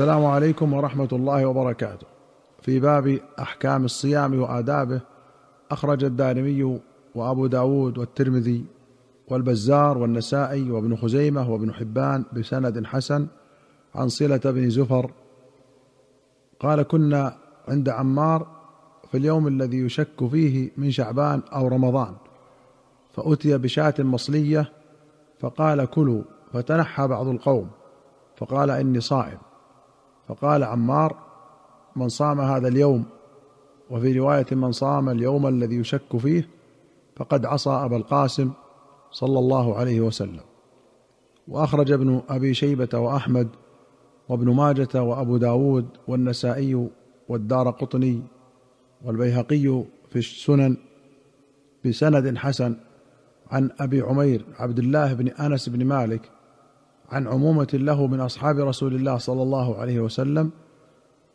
السلام عليكم ورحمة الله وبركاته. في باب أحكام الصيام وآدابه أخرج الدارمي وأبو داود والترمذي والبزار والنسائي وابن خزيمة وابن حبان بسند حسن عن صلة بن زفر قال كنا عند عمار في اليوم الذي يشك فيه من شعبان أو رمضان فأتي بشاة مصلية فقال كلوا فتنحى بعض القوم فقال إني صائم فقال عمار من صام هذا اليوم وفي رواية من صام اليوم الذي يشك فيه فقد عصى أبا القاسم صلى الله عليه وسلم. وأخرج ابن أبي شيبة وأحمد وابن ماجة وأبو داود والنسائي والدار قطني والبيهقي في السنن بسند حسن عن أبي عمير عبد الله بن أنس بن مالك عن عمومة له من أصحاب رسول الله صلى الله عليه وسلم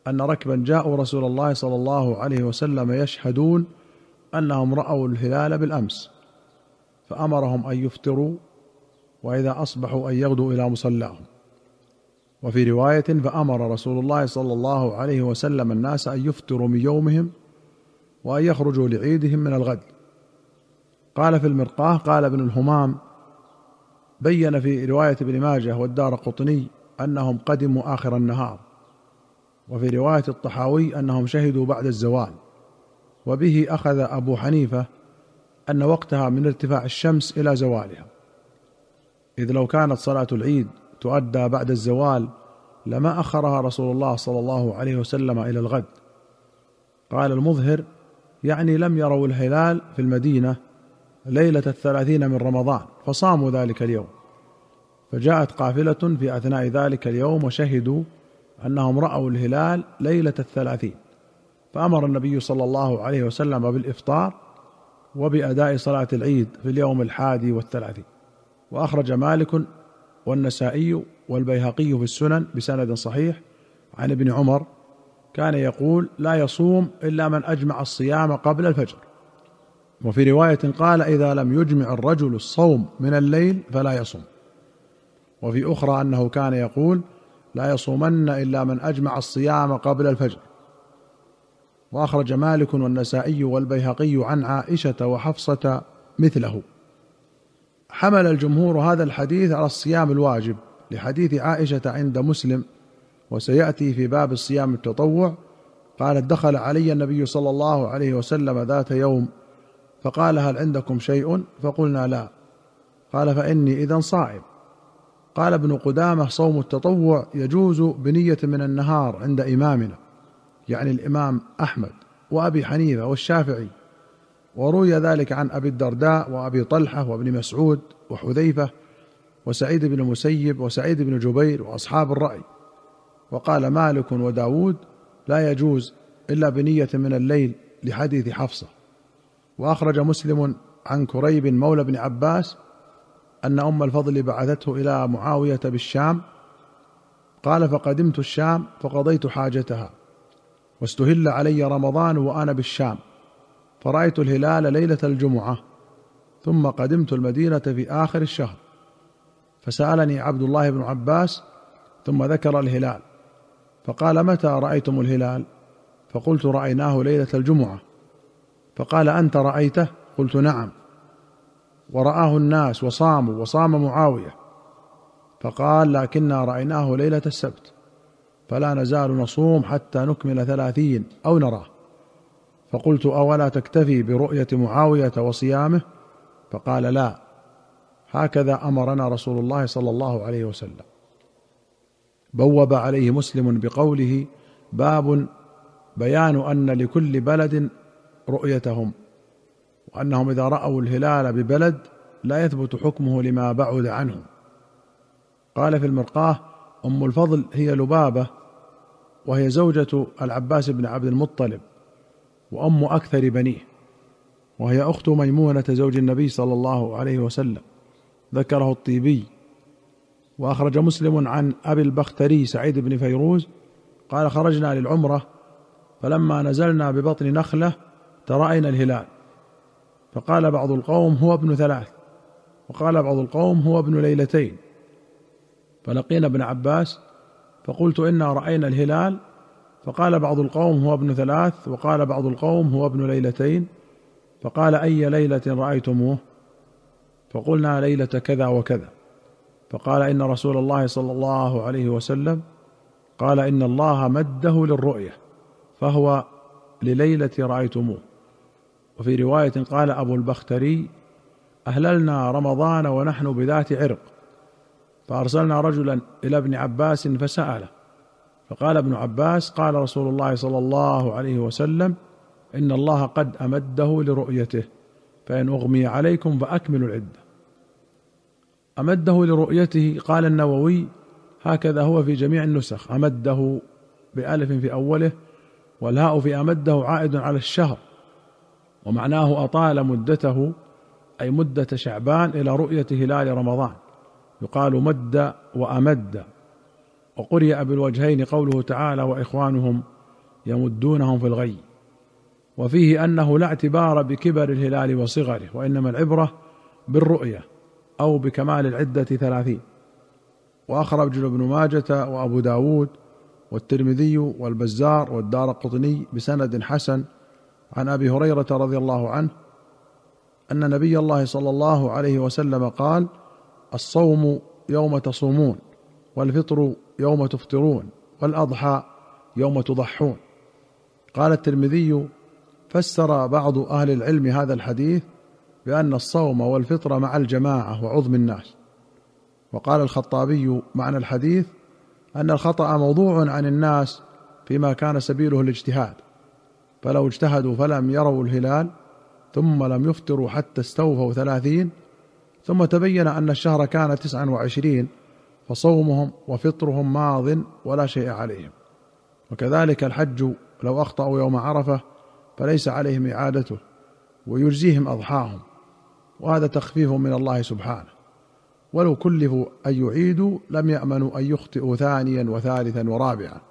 أن ركبا جاءوا رسول الله صلى الله عليه وسلم يشهدون أنهم رأوا الهلال بالأمس فأمرهم أن يفطروا وإذا أصبحوا أن يغدوا إلى مصلاهم. وفي رواية فأمر رسول الله صلى الله عليه وسلم الناس أن يفطروا من يومهم وأن يخرجوا لعيدهم من الغد. قال في المرقاه قال ابن الهمام بين في رواية ابن ماجه والدار قطني أنهم قدموا آخر النهار وفي رواية الطحاوي أنهم شهدوا بعد الزوال وبه أخذ أبو حنيفة أن وقتها من ارتفاع الشمس إلى زوالها. إذ لو كانت صلاة العيد تؤدى بعد الزوال لما أخرها رسول الله صلى الله عليه وسلم إلى الغد. قال المظهر يعني لم يروا الهلال في المدينة ليلة الثلاثين من رمضان فصاموا ذلك اليوم. فجاءت قافلة في أثناء ذلك اليوم وشهدوا أنهم رأوا الهلال ليلة الثلاثين. فأمر النبي صلى الله عليه وسلم بالإفطار وبأداء صلاة العيد في اليوم الحادي والثلاثين. وأخرج مالك والنسائي والبيهقي في السنن بسند صحيح عن ابن عمر كان يقول لا يصوم إلا من أجمع الصيام قبل الفجر وفي رواية قال إذا لم يجمع الرجل الصوم من الليل فلا يصوم. وفي أخرى أنه كان يقول لا يصومن إلا من أجمع الصيام قبل الفجر. وأخرج مالك والنسائي والبيهقي عن عائشة وحفصة مثله. حمل الجمهور هذا الحديث على الصيام الواجب لحديث عائشة عند مسلم وسيأتي في باب الصيام التطوع. قالت دخل علي النبي صلى الله عليه وسلم ذات يوم فقال هل عندكم شيء؟ فقلنا لا. قال فإني اذا صائم. قال ابن قدامة صوم التطوع يجوز بنية من النهار عند إمامنا يعني الإمام أحمد وأبي حنيفة والشافعي. وروي ذلك عن أبي الدرداء وأبي طلحة وابن مسعود وحذيفة وسعيد بن المسيب وسعيد بن جبير وأصحاب الرأي. وقال مالك وداود لا يجوز إلا بنية من الليل لحديث حفصة. وأخرج مسلم عن كريب مولى بن عباس أن أم الفضل بعثته إلى معاوية بالشام قال فقدمت الشام فقضيت حاجتها واستهل علي رمضان وأنا بالشام فرأيت الهلال ليلة الجمعة ثم قدمت المدينة في آخر الشهر فسألني عبد الله بن عباس ثم ذكر الهلال فقال متى رأيتم الهلال؟ فقلت رأيناه ليلة الجمعة. فقال أنت رأيته؟ قلت نعم. ورآه الناس وصاموا وصام معاوية. فقال لكنا رأيناه ليلة السبت فلا نزال نصوم حتى نكمل ثلاثين أو نراه. فقلت أولا تكتفي برؤية معاوية وصيامه؟ فقال لا. هكذا أمرنا رسول الله صلى الله عليه وسلم. بوب عليه مسلم بقوله باب بيان أن لكل بلد رؤيتهم وأنهم إذا رأوا الهلال ببلد لا يثبت حكمه لما بعد عنه قال في المرقاه أم الفضل هي لبابة وهي زوجة العباس بن عبد المطلب وأم أكثر بنيه وهي أخت ميمونة زوج النبي صلى الله عليه وسلم. ذكره الطيبي. وأخرج مسلم عن أبي البختري سعيد بن فيروز قال خرجنا للعمرة فلما نزلنا ببطن نخلة ترأينا الهلال. فقال بعض القوم هو ابن ثلاث. وقال بعض القوم هو ابن ليلتين. فلقينا ابن عباس فقلت إنا رأينا الهلال. فقال بعض القوم هو ابن ثلاث. وقال بعض القوم هو ابن ليلتين. فقال أي ليلة رأيتموه؟ فقلنا ليلة كذا وكذا. فقال إن رسول الله صلى الله عليه وسلم قال إن الله مده للرؤية فهو لليلة رأيتموه. وفي رواية قال أبو البختري أهللنا رمضان ونحن بذات عرق فأرسلنا رجلا إلى ابن عباس فسأله فقال ابن عباس قال رسول الله صلى الله عليه وسلم إن الله قد أمده لرؤيته فإن أغمي عليكم فأكملوا العدة. أمده لرؤيته قال النووي هكذا هو في جميع النسخ أمده بألف في أوله والهاء في أمده عائد على الشهر. ومعناه أطال مدته أي مدة شعبان إلى رؤية هلال رمضان. يقال مد وأمد. وقرئ بالوجهين قوله تعالى وإخوانهم يمدونهم في الغي. وفيه أنه لا اعتبار بكبر الهلال وصغره وإنما العبرة بالرؤية أو بكمال العدة ثلاثين. وأخرج ابن ماجة وأبو داود والترمذي والبزار والدار قطني بسند حسن عن أبي هريرة رضي الله عنه أن نبي الله صلى الله عليه وسلم قال الصوم يوم تصومون والفطر يوم تفطرون والأضحى يوم تضحون. قال الترمذي فسر بعض أهل العلم هذا الحديث بأن الصوم والفطر مع الجماعة وعظم الناس. وقال الخطابي معنى الحديث أن الخطأ موضوع عن الناس فيما كان سبيله الاجتهاد. فلو اجتهدوا فلم يروا الهلال ثم لم يفطروا حتى استوفوا ثلاثين ثم تبين أن الشهر كان تسعا وعشرين فصومهم وفطرهم ماض ولا شيء عليهم. وكذلك الحج لو أخطأوا يوم عرفة فليس عليهم إعادته ويجزيهم أضحاهم وهذا تخفيف من الله سبحانه. ولو كلفوا أن يعيدوا لم يأمنوا أن يخطئوا ثانيا وثالثا ورابعا.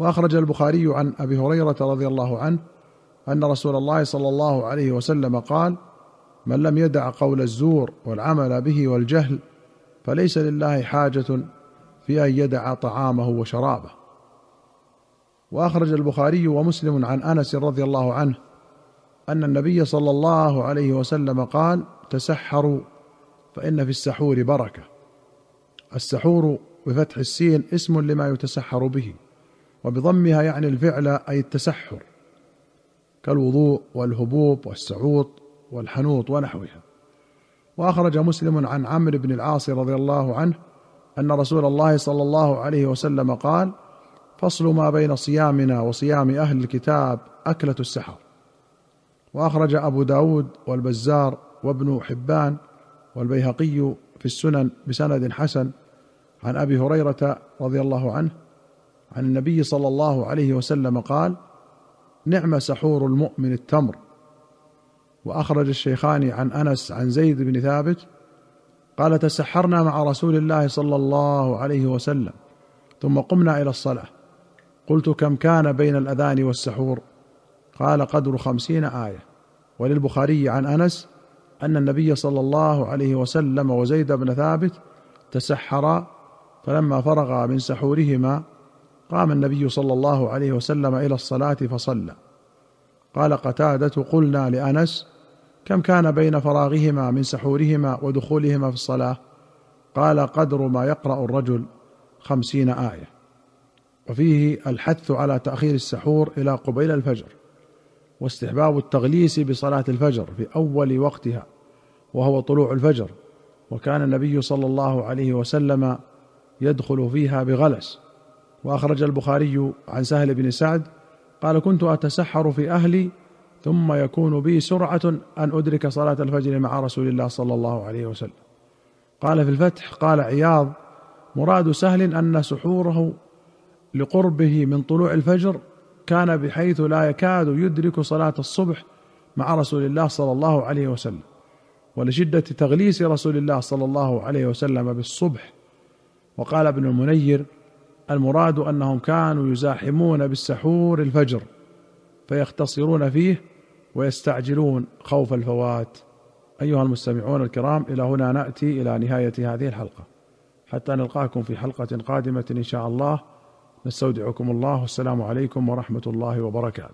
وأخرج البخاري عن أبي هريرة رضي الله عنه أن رسول الله صلى الله عليه وسلم قال من لم يدع قول الزور والعمل به والجهل فليس لله حاجة في أن يدع طعامه وشرابه. وأخرج البخاري ومسلم عن أنس رضي الله عنه أن النبي صلى الله عليه وسلم قال تسحروا فإن في السحور بركة. السحور بفتح السين اسم لما يتسحر به. وبضمها يعني الفعل أي التسحر كالوضوء والهبوب والسعوط والحنوط ونحوها. وأخرج مسلم عن عمرو بن العاص رضي الله عنه أن رسول الله صلى الله عليه وسلم قال فصل ما بين صيامنا وصيام أهل الكتاب أكلة السحر وأخرج أبو داود والبزار وابن حبان والبيهقي في السنن بسند حسن عن أبي هريرة رضي الله عنه عن النبي صلى الله عليه وسلم قال نعم سحور المؤمن التمر. وأخرج الشيخان عن أنس عن زيد بن ثابت قال تسحرنا مع رسول الله صلى الله عليه وسلم ثم قمنا إلى الصلاة. قلت كم كان بين الأذان والسحور؟ قال قدر خمسين آية. وللبخاري عن أنس أن النبي صلى الله عليه وسلم وزيد بن ثابت تسحرا فلما فرغا من سحورهما قام النبي صلى الله عليه وسلم إلى الصلاة فصلى. قال قتادة قلنا لأنس كم كان بين فراغهما من سحورهما ودخولهما في الصلاة؟ قال قدر ما يقرأ الرجل خمسين آية. وفيه الحث على تأخير السحور إلى قبيل الفجر واستحباب التغليس بصلاة الفجر في أول وقتها وهو طلوع الفجر وكان النبي صلى الله عليه وسلم يدخل فيها بغلس. وأخرج البخاري عن سهل بن سعد قال كنت أتسحر في أهلي ثم يكون بي سرعة أن أدرك صلاة الفجر مع رسول الله صلى الله عليه وسلم. قال في الفتح قال عياض مراد سهل أن سحوره لقربه من طلوع الفجر كان بحيث لا يكاد يدرك صلاة الصبح مع رسول الله صلى الله عليه وسلم. ولشدة تغليس رسول الله صلى الله عليه وسلم بالصبح. وقال ابن المنير المراد أنهم كانوا يزاحمون بالسحور الفجر فيختصرون فيه ويستعجلون خوف الفوات. أيها المستمعون الكرام إلى هنا نأتي إلى نهاية هذه الحلقة. حتى نلقاكم في حلقة قادمة إن شاء الله. نستودعكم الله. والسلام عليكم ورحمة الله وبركاته.